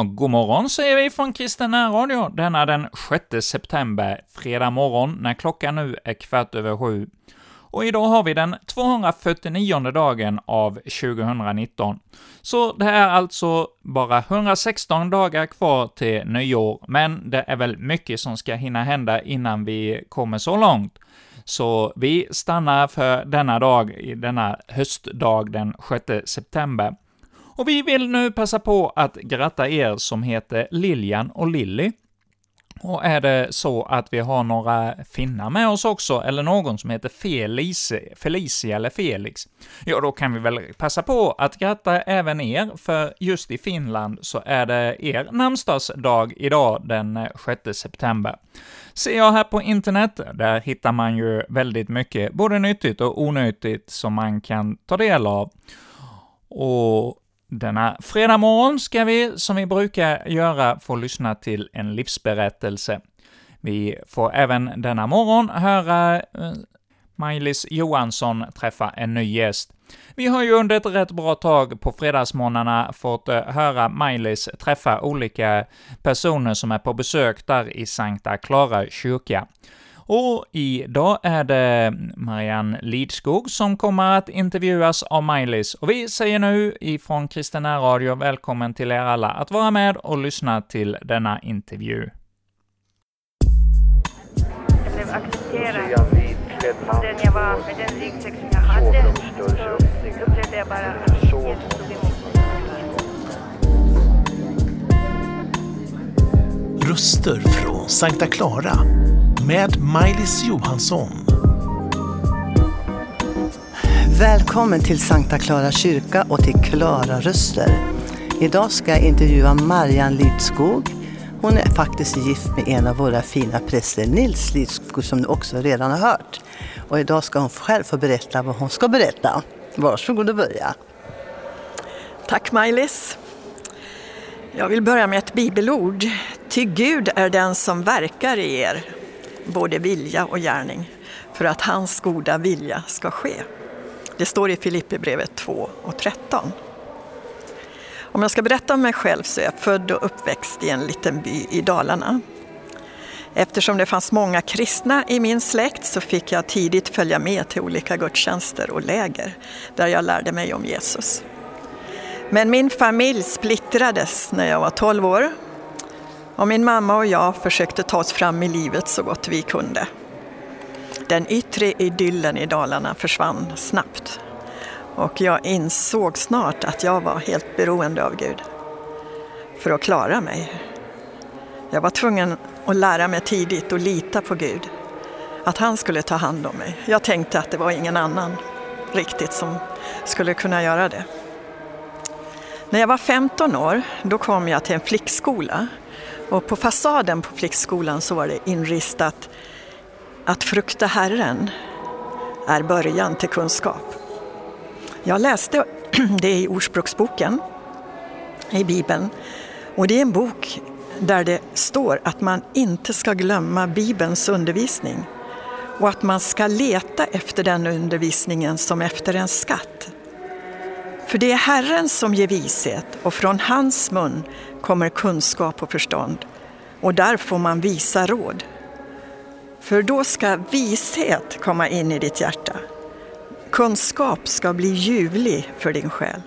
Ja, god morgon säger vi från Kristen Radio denna den 6 september, fredag morgon, när klockan nu är kvart över sju. Och idag har vi den 249 dagen av 2019. Så det är alltså bara 116 dagar kvar till nyår, men det är väl mycket som ska hinna hända innan vi kommer så långt. Så vi stannar för denna dag, denna höstdag den 6 september. Och vi vill nu passa på att gratta er som heter Lilian och Lilly. Och är det så att vi har några finnar med oss också, eller någon som heter Felice, Felicia eller Felix, ja, då kan vi väl passa på att gratta även er, för just i Finland så är det er namnsdagsdag idag, den 6 september. Ser jag här på internet, där hittar man ju väldigt mycket, både nyttigt och onyttigt, som man kan ta del av. Och denna fredag morgon ska vi, som vi brukar göra, få lyssna till en livsberättelse. Vi får även denna morgon höra eh, Maj-Lis Johansson träffa en ny gäst. Vi har ju under ett rätt bra tag på fredagsmorgnarna fått eh, höra Maj-Lis träffa olika personer som är på besök där i Sankta Clara kyrka. Och idag är det Marianne Lidskog som kommer att intervjuas av Maj-Lis, och vi säger nu ifrån Kristen Radio välkommen till er alla att vara med och lyssna till denna intervju. Jag blev accepterad som den jag var, med den ryggsäck som jag hade, så upplevde jag bara att Jesus tog emot mig. Röster från Sankta Clara med Maj-Lis Johansson. Välkommen till Sankta Clara kyrka och till Klara Röster. Idag ska jag intervjua Marianne Lidskog. Hon är faktiskt gift med en av våra fina präster, Nils Lidskog, som du också redan har hört. Och idag ska hon själv få berätta vad hon ska berätta. Varsågod och börja. Tack Maj-Lis. Jag vill börja med ett bibelord. Ty Gud är den som verkar i er, både vilja och gärning, för att hans goda vilja ska ske. Det står i Filipperbrevet 2 och 13. Om jag ska berätta om mig själv så är jag född och uppväxt i en liten by i Dalarna. Eftersom det fanns många kristna i min släkt så fick jag tidigt följa med till olika gudstjänster och läger där jag lärde mig om Jesus. Men min familj splittrades när jag var 12 år och min mamma och jag försökte ta oss fram i livet så gott vi kunde. Den yttre idyllen i Dalarna försvann snabbt och jag insåg snart att jag var helt beroende av Gud för att klara mig. Jag var tvungen att lära mig tidigt att lita på Gud, att han skulle ta hand om mig. Jag tänkte att det var ingen annan riktigt som skulle kunna göra det. När jag var 15 år, då kom jag till en flickskola och på fasaden på flickskolan så var det inristat att frukta Herren är början till kunskap. Jag läste det i Ordspråksboken, i Bibeln, och det är en bok där det står att man inte ska glömma Bibelns undervisning och att man ska leta efter den undervisningen som efter en skatt. För det är Herren som ger vishet och från hans mun kommer kunskap och förstånd. Och där får man visa råd. För då ska vishet komma in i ditt hjärta. Kunskap ska bli ljuvlig för din själ.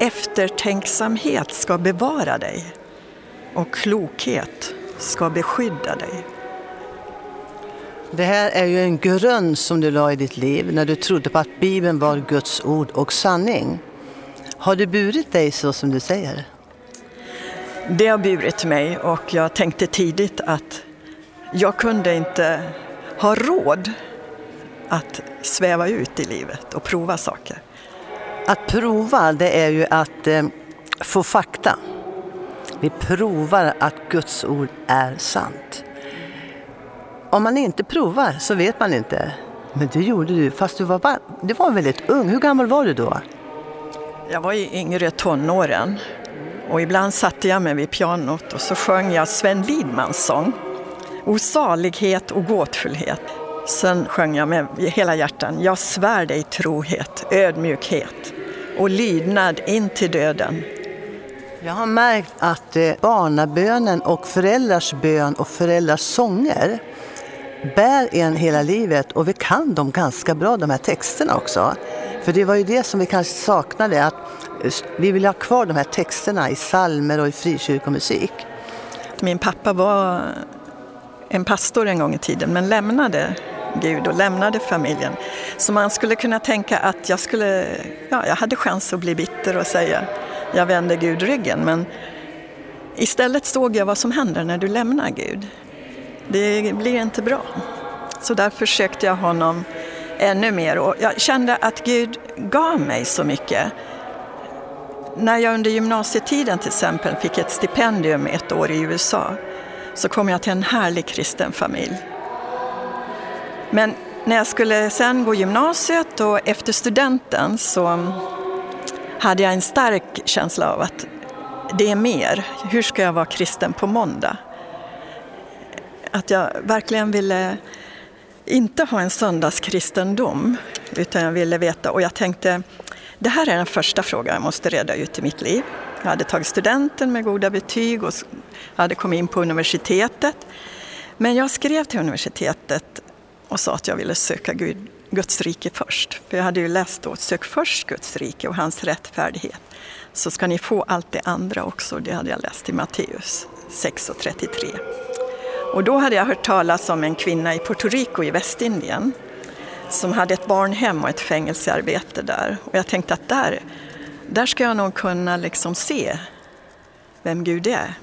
Eftertänksamhet ska bevara dig och klokhet ska beskydda dig. Det här är ju en grund som du la i ditt liv när du trodde på att Bibeln var Guds ord och sanning. Har det burit dig så som du säger? Det har burit mig och jag tänkte tidigt att jag kunde inte ha råd att sväva ut i livet och prova saker. Att prova, det är ju att eh, få fakta. Vi provar att Guds ord är sant. Om man inte provar så vet man inte. Men det gjorde du, fast du var, du var väldigt ung. Hur gammal var du då? Jag var i yngre tonåren och ibland satte jag mig vid pianot och så sjöng jag Sven Lidmans sång. Osalighet och gåtfullhet. Sen sjöng jag med hela hjärtan. Jag svär dig trohet, ödmjukhet och lydnad in till döden. Jag har märkt att eh, barnabönen och föräldrars bön och föräldrars sånger bär en hela livet och vi kan dem ganska bra, de här texterna också. För det var ju det som vi kanske saknade, att vi vill ha kvar de här texterna i salmer och i frikyrkomusik. Min pappa var en pastor en gång i tiden men lämnade Gud och lämnade familjen. Så man skulle kunna tänka att jag, skulle, ja, jag hade chans att bli bitter och säga jag vände Gud ryggen men istället såg jag vad som händer när du lämnar Gud. Det blir inte bra. Så därför sökte jag honom ännu mer och jag kände att Gud gav mig så mycket. När jag under gymnasietiden till exempel fick ett stipendium ett år i USA så kom jag till en härlig kristen familj. Men när jag skulle sen gå gymnasiet och efter studenten så hade jag en stark känsla av att det är mer. Hur ska jag vara kristen på måndag? Att jag verkligen ville inte ha en söndagskristendom utan jag ville veta och jag tänkte det här är den första frågan jag måste reda ut i mitt liv. Jag hade tagit studenten med goda betyg och hade kommit in på universitetet. Men jag skrev till universitetet och sa att jag ville söka Gud, Guds rike först. För jag hade ju läst då, sök först Guds rike och hans rättfärdighet. Så ska ni få allt det andra också, det hade jag läst i Matteus 6.33. Och då hade jag hört talas om en kvinna i Puerto Rico i Västindien som hade ett barnhem och ett fängelsearbete där. Och jag tänkte att där, där ska jag nog kunna liksom se vem Gud är.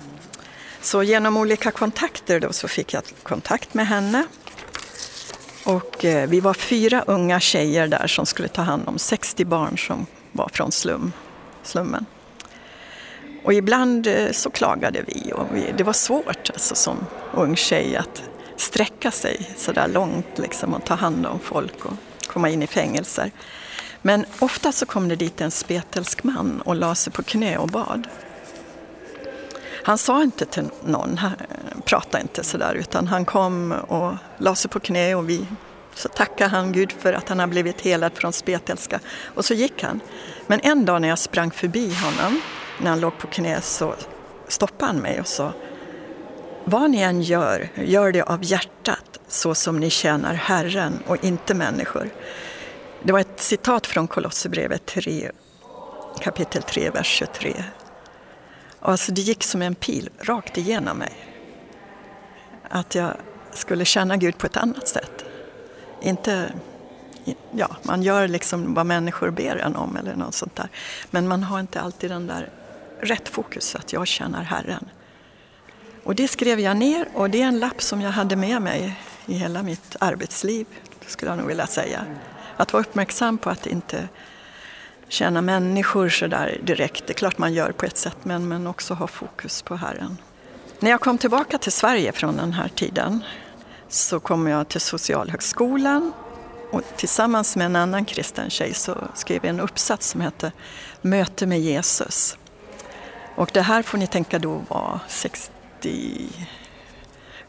Så genom olika kontakter då så fick jag kontakt med henne. Och eh, vi var fyra unga tjejer där som skulle ta hand om 60 barn som var från slum, slummen. Och ibland eh, så klagade vi och vi, det var svårt alltså, som ung tjej att sträcka sig så där långt liksom, och ta hand om folk och komma in i fängelser. Men ofta så kom det dit en spetälsk man och la sig på knä och bad. Han sa inte till någon, han eh, pratade inte sådär, utan han kom och la sig på knä och vi så tackade han Gud för att han har blivit helad från spetälska. Och så gick han. Men en dag när jag sprang förbi honom, när han låg på knä, så stoppade han mig och sa Vad ni än gör, gör det av hjärtat så som ni tjänar Herren och inte människor. Det var ett citat från Kolosserbrevet 3, kapitel 3, vers 23. Alltså det gick som en pil rakt igenom mig. Att jag skulle känna Gud på ett annat sätt. Inte, ja, man gör liksom vad människor ber en om eller något sånt där. Men man har inte alltid den där rätt fokus, att jag tjänar Herren. Och det skrev jag ner och det är en lapp som jag hade med mig i hela mitt arbetsliv, skulle jag nog vilja säga. Att vara uppmärksam på att inte tjäna människor så där direkt. Det är klart man gör på ett sätt, men, men också ha fokus på Herren. När jag kom tillbaka till Sverige från den här tiden så kom jag till Socialhögskolan och tillsammans med en annan kristen tjej så skrev jag en uppsats som hette Möte med Jesus. Och det här får ni tänka då var 60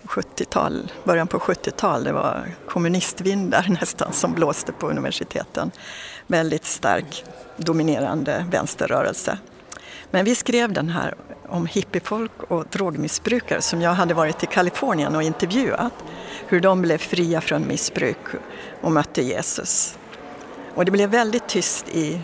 70-tal, början på 70-tal. Det var kommunistvindar nästan som blåste på universiteten. Väldigt stark dominerande vänsterrörelse. Men vi skrev den här om hippiefolk och drogmissbrukare som jag hade varit i Kalifornien och intervjuat. Hur de blev fria från missbruk och mötte Jesus. Och det blev väldigt tyst i,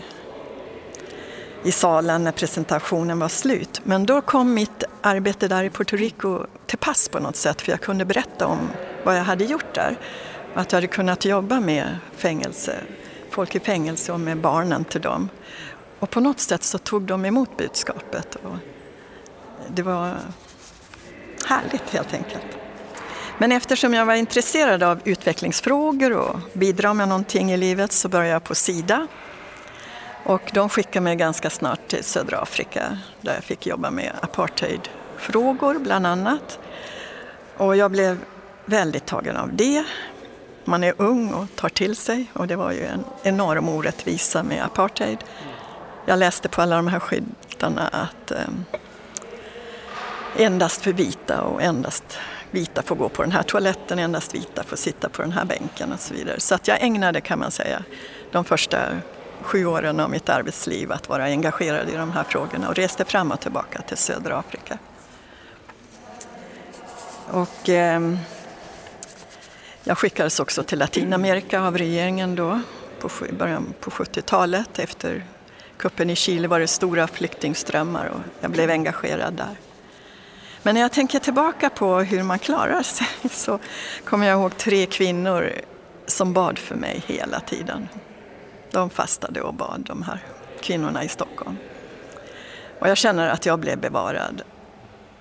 i salen när presentationen var slut. Men då kom mitt arbete där i Puerto Rico till pass på något sätt för jag kunde berätta om vad jag hade gjort där. Att jag hade kunnat jobba med fängelse, folk i fängelse och med barnen till dem. Och på något sätt så tog de emot budskapet. Och det var härligt helt enkelt. Men eftersom jag var intresserad av utvecklingsfrågor och bidra med någonting i livet så började jag på Sida. Och de skickade mig ganska snart till södra Afrika där jag fick jobba med apartheidfrågor bland annat. Och jag blev väldigt tagen av det. Man är ung och tar till sig och det var ju en enorm orättvisa med apartheid. Jag läste på alla de här skyltarna att eh, endast för vita och endast vita får gå på den här toaletten, endast vita får sitta på den här bänken och så vidare. Så att jag ägnade, kan man säga, de första sju åren av mitt arbetsliv att vara engagerad i de här frågorna och reste fram och tillbaka till södra Afrika. Och, eh, jag skickades också till Latinamerika av regeringen då på början på 70-talet. Efter kuppen i Chile var det stora flyktingströmmar och jag blev engagerad där. Men när jag tänker tillbaka på hur man klarar sig så kommer jag ihåg tre kvinnor som bad för mig hela tiden. De fastade och bad, de här kvinnorna i Stockholm. Och jag känner att jag blev bevarad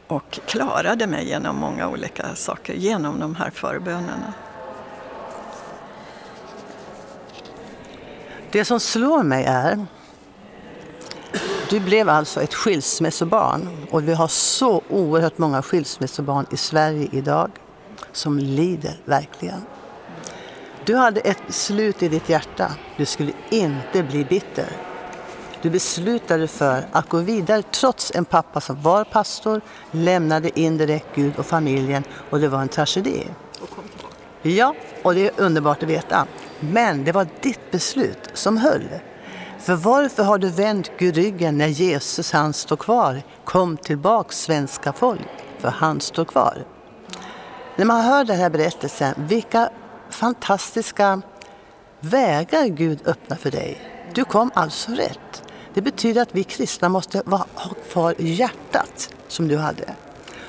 och klarade mig genom många olika saker, genom de här förbönerna. Det som slår mig är du blev alltså ett skilsmässobarn och vi har så oerhört många skilsmässobarn i Sverige idag som lider verkligen. Du hade ett beslut i ditt hjärta. Du skulle inte bli bitter. Du beslutade för att gå vidare trots en pappa som var pastor, lämnade indirekt Gud och familjen och det var en tragedi. Ja, och det är underbart att veta. Men det var ditt beslut som höll. För varför har du vänt Gud ryggen när Jesus han står kvar? Kom tillbaks svenska folk, för han står kvar. När man hör den här berättelsen, vilka fantastiska vägar Gud öppnar för dig. Du kom alltså rätt. Det betyder att vi kristna måste ha kvar hjärtat som du hade.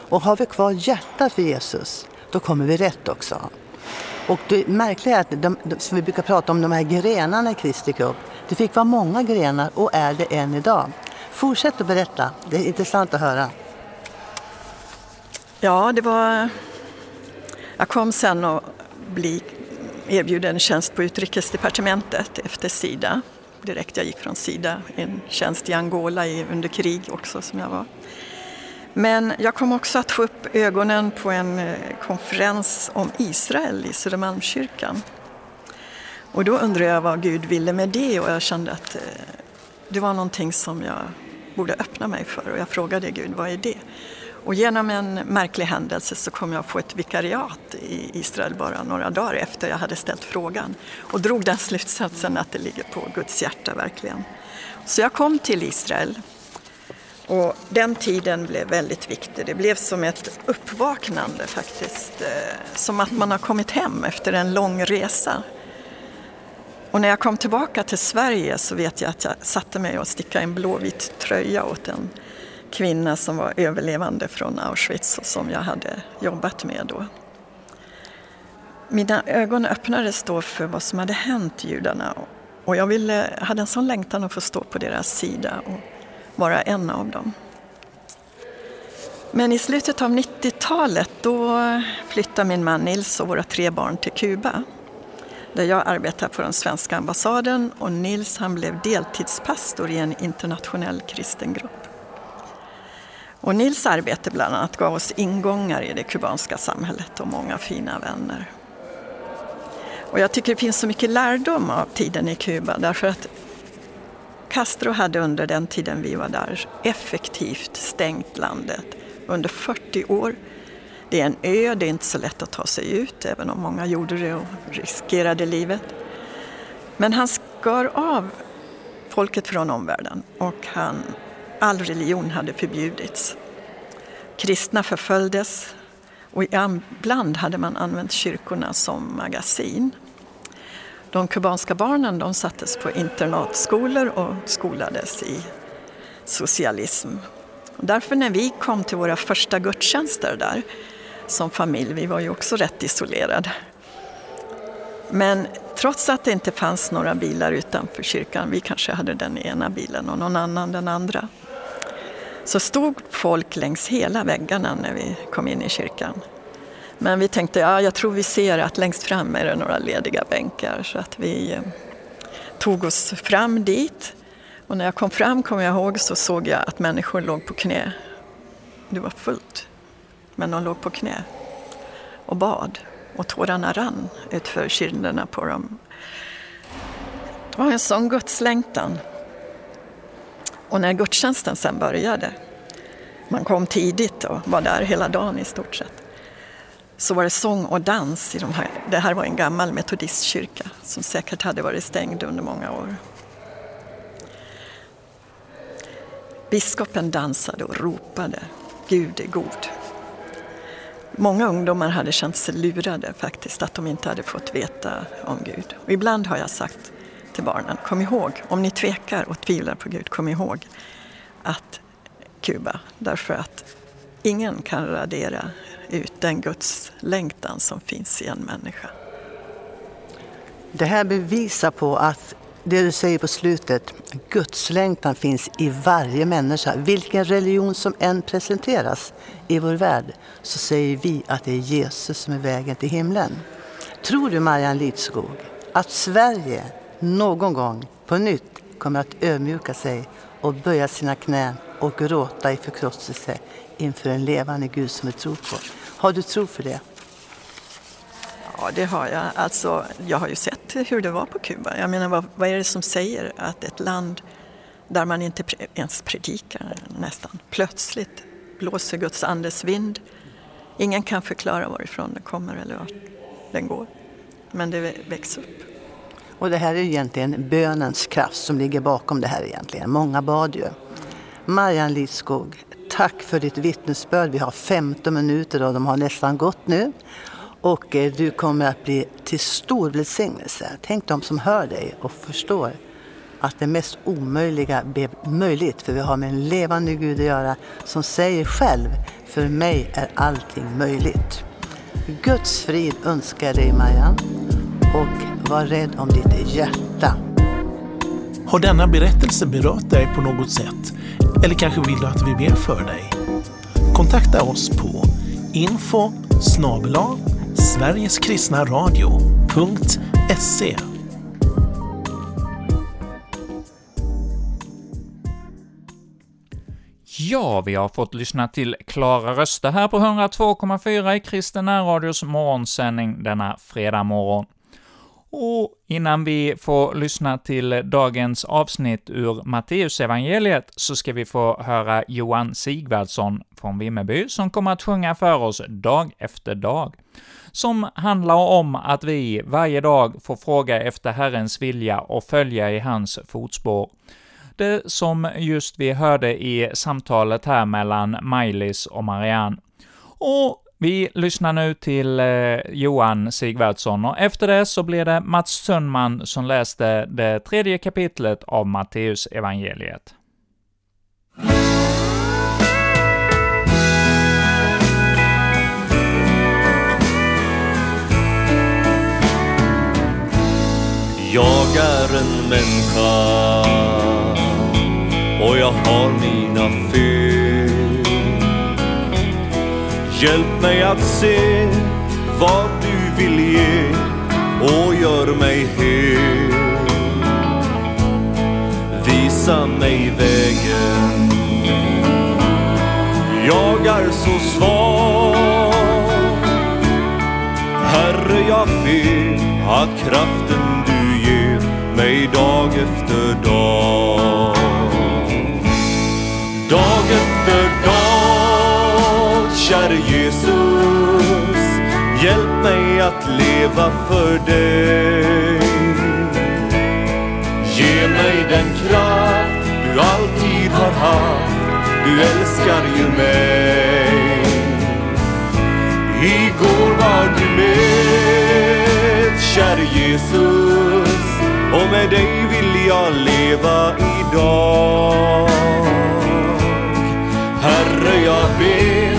Och har vi kvar hjärtat för Jesus, då kommer vi rätt också. Och det märkliga är att de, som vi brukar prata om, de här grenarna i Kristi kropp, det fick vara många grenar och är det än idag. Fortsätt att berätta, det är intressant att höra. Ja, det var... Jag kom sen och bli erbjuden tjänst på utrikesdepartementet efter Sida. Direkt jag gick från Sida, en tjänst i Angola under krig också som jag var. Men jag kom också att få upp ögonen på en eh, konferens om Israel i Södermalmskyrkan. Och då undrade jag vad Gud ville med det och jag kände att eh, det var någonting som jag borde öppna mig för och jag frågade Gud, vad är det? Och genom en märklig händelse så kom jag få ett vikariat i Israel bara några dagar efter jag hade ställt frågan och drog den slutsatsen att det ligger på Guds hjärta verkligen. Så jag kom till Israel och den tiden blev väldigt viktig. Det blev som ett uppvaknande faktiskt. Eh, som att man har kommit hem efter en lång resa. Och när jag kom tillbaka till Sverige så vet jag att jag satte mig och stickade en blåvit tröja åt en kvinna som var överlevande från Auschwitz och som jag hade jobbat med då. Mina ögon öppnades då för vad som hade hänt judarna och jag ville, hade en sån längtan att få stå på deras sida och vara en av dem. Men i slutet av 90-talet då flyttade min man Nils och våra tre barn till Kuba där jag arbetar på den svenska ambassaden och Nils han blev deltidspastor i en internationell kristen grupp. Och Nils arbete bland annat gav oss ingångar i det kubanska samhället och många fina vänner. Och jag tycker det finns så mycket lärdom av tiden i Kuba därför att Castro hade under den tiden vi var där effektivt stängt landet under 40 år. Det är en ö, det är inte så lätt att ta sig ut även om många gjorde det och riskerade livet. Men han skar av folket från omvärlden och han all religion hade förbjudits. Kristna förföljdes och ibland hade man använt kyrkorna som magasin. De kubanska barnen de sattes på internatskolor och skolades i socialism. Därför när vi kom till våra första gudstjänster där som familj, vi var ju också rätt isolerade. Men trots att det inte fanns några bilar utanför kyrkan, vi kanske hade den ena bilen och någon annan den andra, så stod folk längs hela väggarna när vi kom in i kyrkan. Men vi tänkte, ja, jag tror vi ser att längst fram är det några lediga bänkar så att vi eh, tog oss fram dit. Och när jag kom fram, kommer jag ihåg, så såg jag att människor låg på knä. Det var fullt, men de låg på knä och bad och tårarna rann utför kinderna på dem. Det var en sån gudslängtan. Och när gudstjänsten sen började, man kom tidigt och var där hela dagen i stort sett, så var det sång och dans i de här. Det här var en gammal metodistkyrka som säkert hade varit stängd under många år. Biskopen dansade och ropade Gud är god. Många ungdomar hade känt sig lurade faktiskt, att de inte hade fått veta om Gud. Och ibland har jag sagt till barnen, kom ihåg, om ni tvekar och tvivlar på Gud, kom ihåg att Kuba, därför att ingen kan radera ut den Guds längtan som finns i en människa. Det här bevisar på att det du säger på slutet, Guds längtan finns i varje människa. Vilken religion som än presenteras i vår värld så säger vi att det är Jesus som är vägen till himlen. Tror du, Marianne Lidskog, att Sverige någon gång på nytt kommer att ödmjuka sig och böja sina knän och gråta i förkrosselse inför en levande Gud som vi tror på? Har du tro för det? Ja, det har jag. Alltså, jag har ju sett hur det var på Kuba. Jag menar, vad, vad är det som säger att ett land där man inte ens predikar nästan, plötsligt blåser Guds andes vind. Ingen kan förklara varifrån den kommer eller vart den går. Men det väcks upp. Och det här är egentligen bönens kraft som ligger bakom det här egentligen. Många bad ju. Marianne Lidskog, tack för ditt vittnesbörd. Vi har 15 minuter och de har nästan gått nu. Och eh, du kommer att bli till stor välsignelse. Tänk de som hör dig och förstår att det mest omöjliga blev möjligt. För vi har med en levande Gud att göra som säger själv, för mig är allting möjligt. Guds frid önskar jag dig Marianne och var rädd om ditt hjärta. Har denna berättelse berört dig på något sätt? Eller kanske vill du att vi ber för dig? Kontakta oss på info sverigeskristnaradio.se Ja, vi har fått lyssna till Klara röster här på 102,4 i Kristen radios morgonsändning denna fredag morgon. Och innan vi får lyssna till dagens avsnitt ur Matteusevangeliet så ska vi få höra Johan Sigvardsson från Vimmerby som kommer att sjunga för oss dag efter dag, som handlar om att vi varje dag får fråga efter Herrens vilja och följa i hans fotspår. Det som just vi hörde i samtalet här mellan Maj-Lis och Marianne. Och vi lyssnar nu till eh, Johan Sigvardsson, och efter det så blir det Mats Sundman som läste det tredje kapitlet av Matteus evangeliet. Jag är en människa och jag har mina fel. Hjälp mig att se vad du vill ge och gör mig hel. Visa mig vägen. Jag är så svag. Herre, jag ber att kraften du ger mig dag efter dag. Dag efter dag, käre Jesus, hjälp mig att leva för dig. Ge mig den kraft du alltid har haft, du älskar ju mig. Igår var du med, käre Jesus, och med dig vill jag leva idag. Herre, jag ber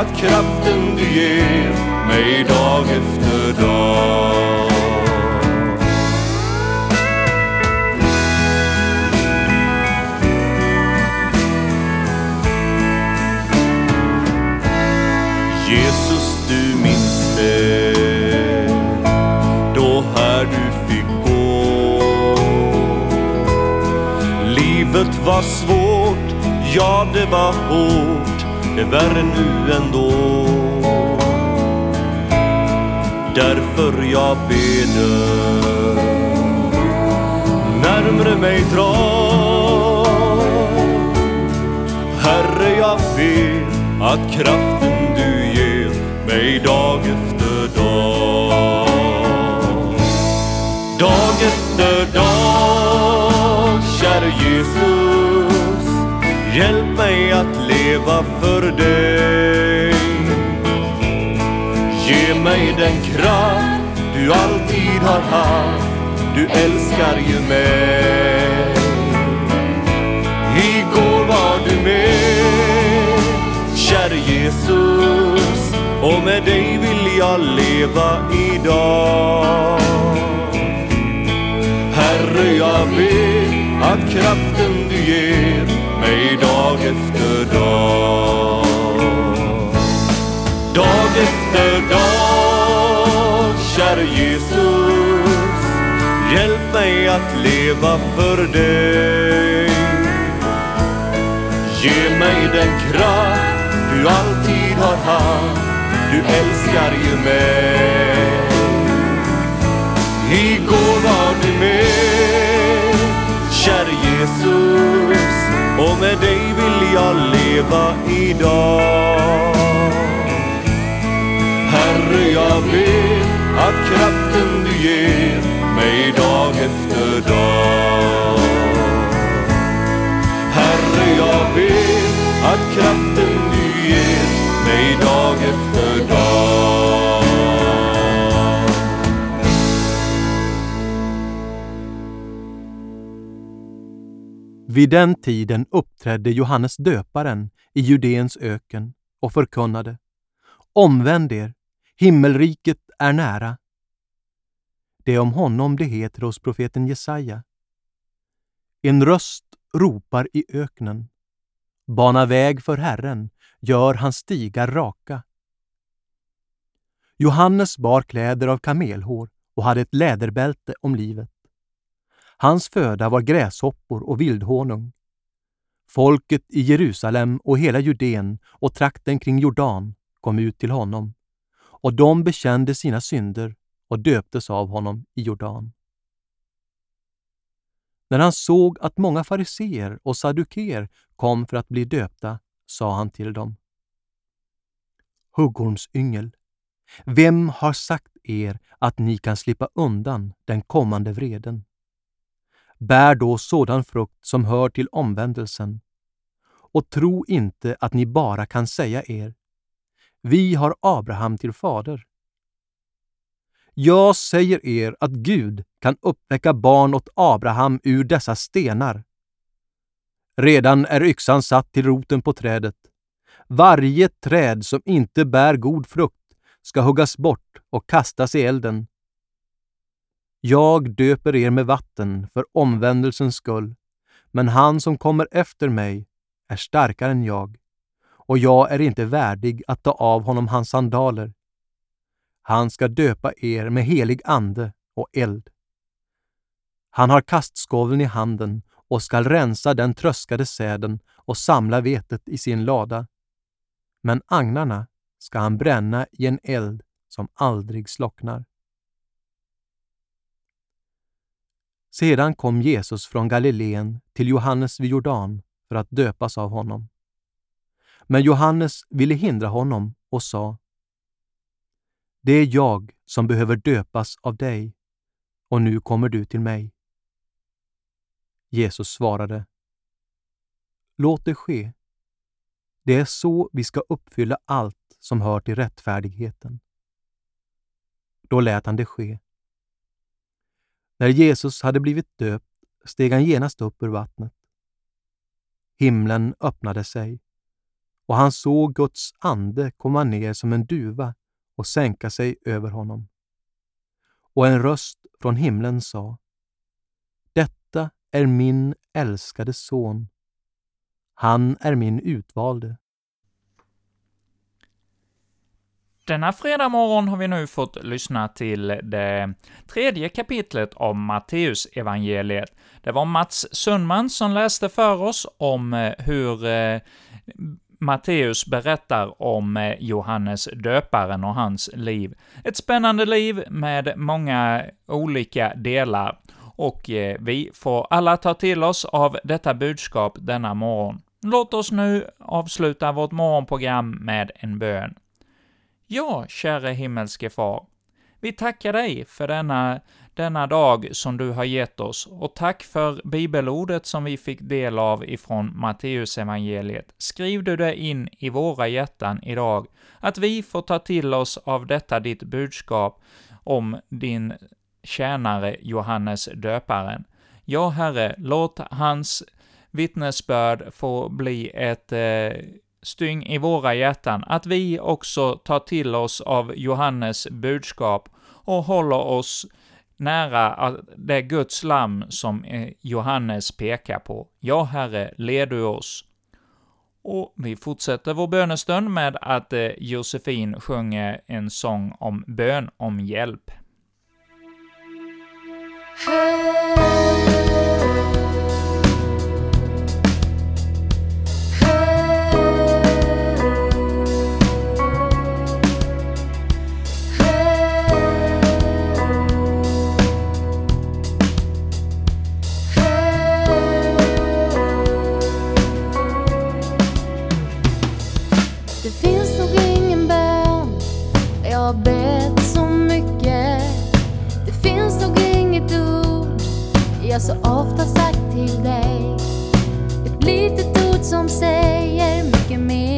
att kraften du ger mig dag efter dag. Jesus, du minns det då här du fick gå. Livet var svårt, ja det var hårt, är värre nu ändå. Därför jag beder, närmre mig dra. Herre, jag ber att kraften du ger mig dag efter dag. Dag efter dag, käre Jesus, Hjälp mig att leva för dig. Ge mig den kraft du alltid har haft. Du älskar ju mig. Igår var du med, käre Jesus. Och med dig vill jag leva idag. Herre, jag ber att kraften du ger mig dag efter dag. Dag efter dag, käre Jesus. Hjälp mig att leva för dig. Ge mig den kraft du alltid har haft. Du älskar ju mig. Igår var du med, käre Jesus. Och med dig vill jag leva idag. Herre, jag ber att kraften du ger mig dag efter dag. Herre, jag ber att kraften du ger mig dag efter dag. Vid den tiden uppträdde Johannes döparen i Judeens öken och förkunnade Omvänd er, himmelriket är nära. Det är om honom det heter hos profeten Jesaja. En röst ropar i öknen. Bana väg för Herren, gör hans stigar raka. Johannes bar kläder av kamelhår och hade ett läderbälte om livet. Hans föda var gräshoppor och vildhonung. Folket i Jerusalem och hela Judeen och trakten kring Jordan kom ut till honom och de bekände sina synder och döptes av honom i Jordan. När han såg att många fariseer och saduker kom för att bli döpta sa han till dem. Huggormsyngel, vem har sagt er att ni kan slippa undan den kommande vreden? Bär då sådan frukt som hör till omvändelsen och tro inte att ni bara kan säga er vi har Abraham till fader. Jag säger er att Gud kan uppväcka barn åt Abraham ur dessa stenar. Redan är yxan satt till roten på trädet. Varje träd som inte bär god frukt ska huggas bort och kastas i elden. Jag döper er med vatten för omvändelsens skull, men han som kommer efter mig är starkare än jag och jag är inte värdig att ta av honom hans sandaler. Han ska döpa er med helig ande och eld. Han har kastskoveln i handen och skall rensa den tröskade säden och samla vetet i sin lada. Men agnarna ska han bränna i en eld som aldrig slocknar. Sedan kom Jesus från Galileen till Johannes vid Jordan för att döpas av honom. Men Johannes ville hindra honom och sa Det är jag som behöver döpas av dig och nu kommer du till mig. Jesus svarade Låt det ske. Det är så vi ska uppfylla allt som hör till rättfärdigheten. Då lät han det ske. När Jesus hade blivit döpt steg han genast upp ur vattnet. Himlen öppnade sig och han såg Guds ande komma ner som en duva och sänka sig över honom. Och en röst från himlen sa Detta är min älskade son. Han är min utvalde. Denna fredag morgon har vi nu fått lyssna till det tredje kapitlet av Matteus evangeliet. Det var Mats Sundman som läste för oss om eh, hur eh, Matteus berättar om eh, Johannes döparen och hans liv. Ett spännande liv med många olika delar, och eh, vi får alla ta till oss av detta budskap denna morgon. Låt oss nu avsluta vårt morgonprogram med en bön. Ja, käre himmelske Far, Vi tackar dig för denna, denna dag som du har gett oss, och tack för bibelordet som vi fick del av ifrån Matteusevangeliet. Skriv du det in i våra hjärtan idag, att vi får ta till oss av detta ditt budskap om din tjänare Johannes döparen. Ja, Herre, låt hans vittnesbörd få bli ett eh, styng i våra hjärtan, att vi också tar till oss av Johannes budskap och håller oss nära det Guds lamm som eh, Johannes pekar på. Ja, Herre, led du oss. Och vi fortsätter vår bönestund med att eh, Josefin sjunger en sång om bön om hjälp. Hey. Jag så ofta sagt till dig. Ett litet ord som säger mycket mer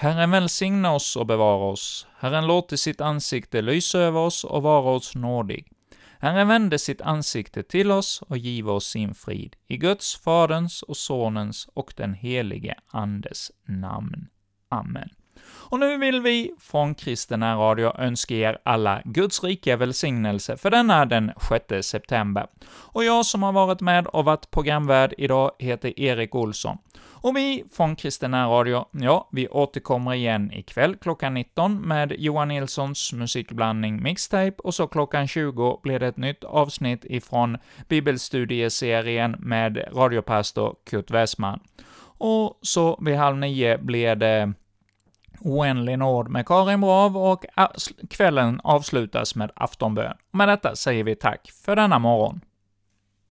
Herren välsigna oss och bevara oss. Herren låter sitt ansikte lysa över oss och vara oss nådig. Herren vände sitt ansikte till oss och give oss sin frid. I Guds, Faderns och Sonens och den helige Andes namn. Amen. Och nu vill vi från Kristen Radio önska er alla Guds rika välsignelse för denna den 6 september. Och jag som har varit med och varit programvärd idag heter Erik Olsson. Och vi från Kristen Radio, ja, vi återkommer igen ikväll klockan 19 med Johan Nilssons musikblandning Mixtape, och så klockan 20 blir det ett nytt avsnitt ifrån bibelstudieserien med radiopastor Kurt Westman. Och så vid halv nio blir det Oändlig nåd med Karin Brav och kvällen avslutas med aftonbön. Med detta säger vi tack för denna morgon.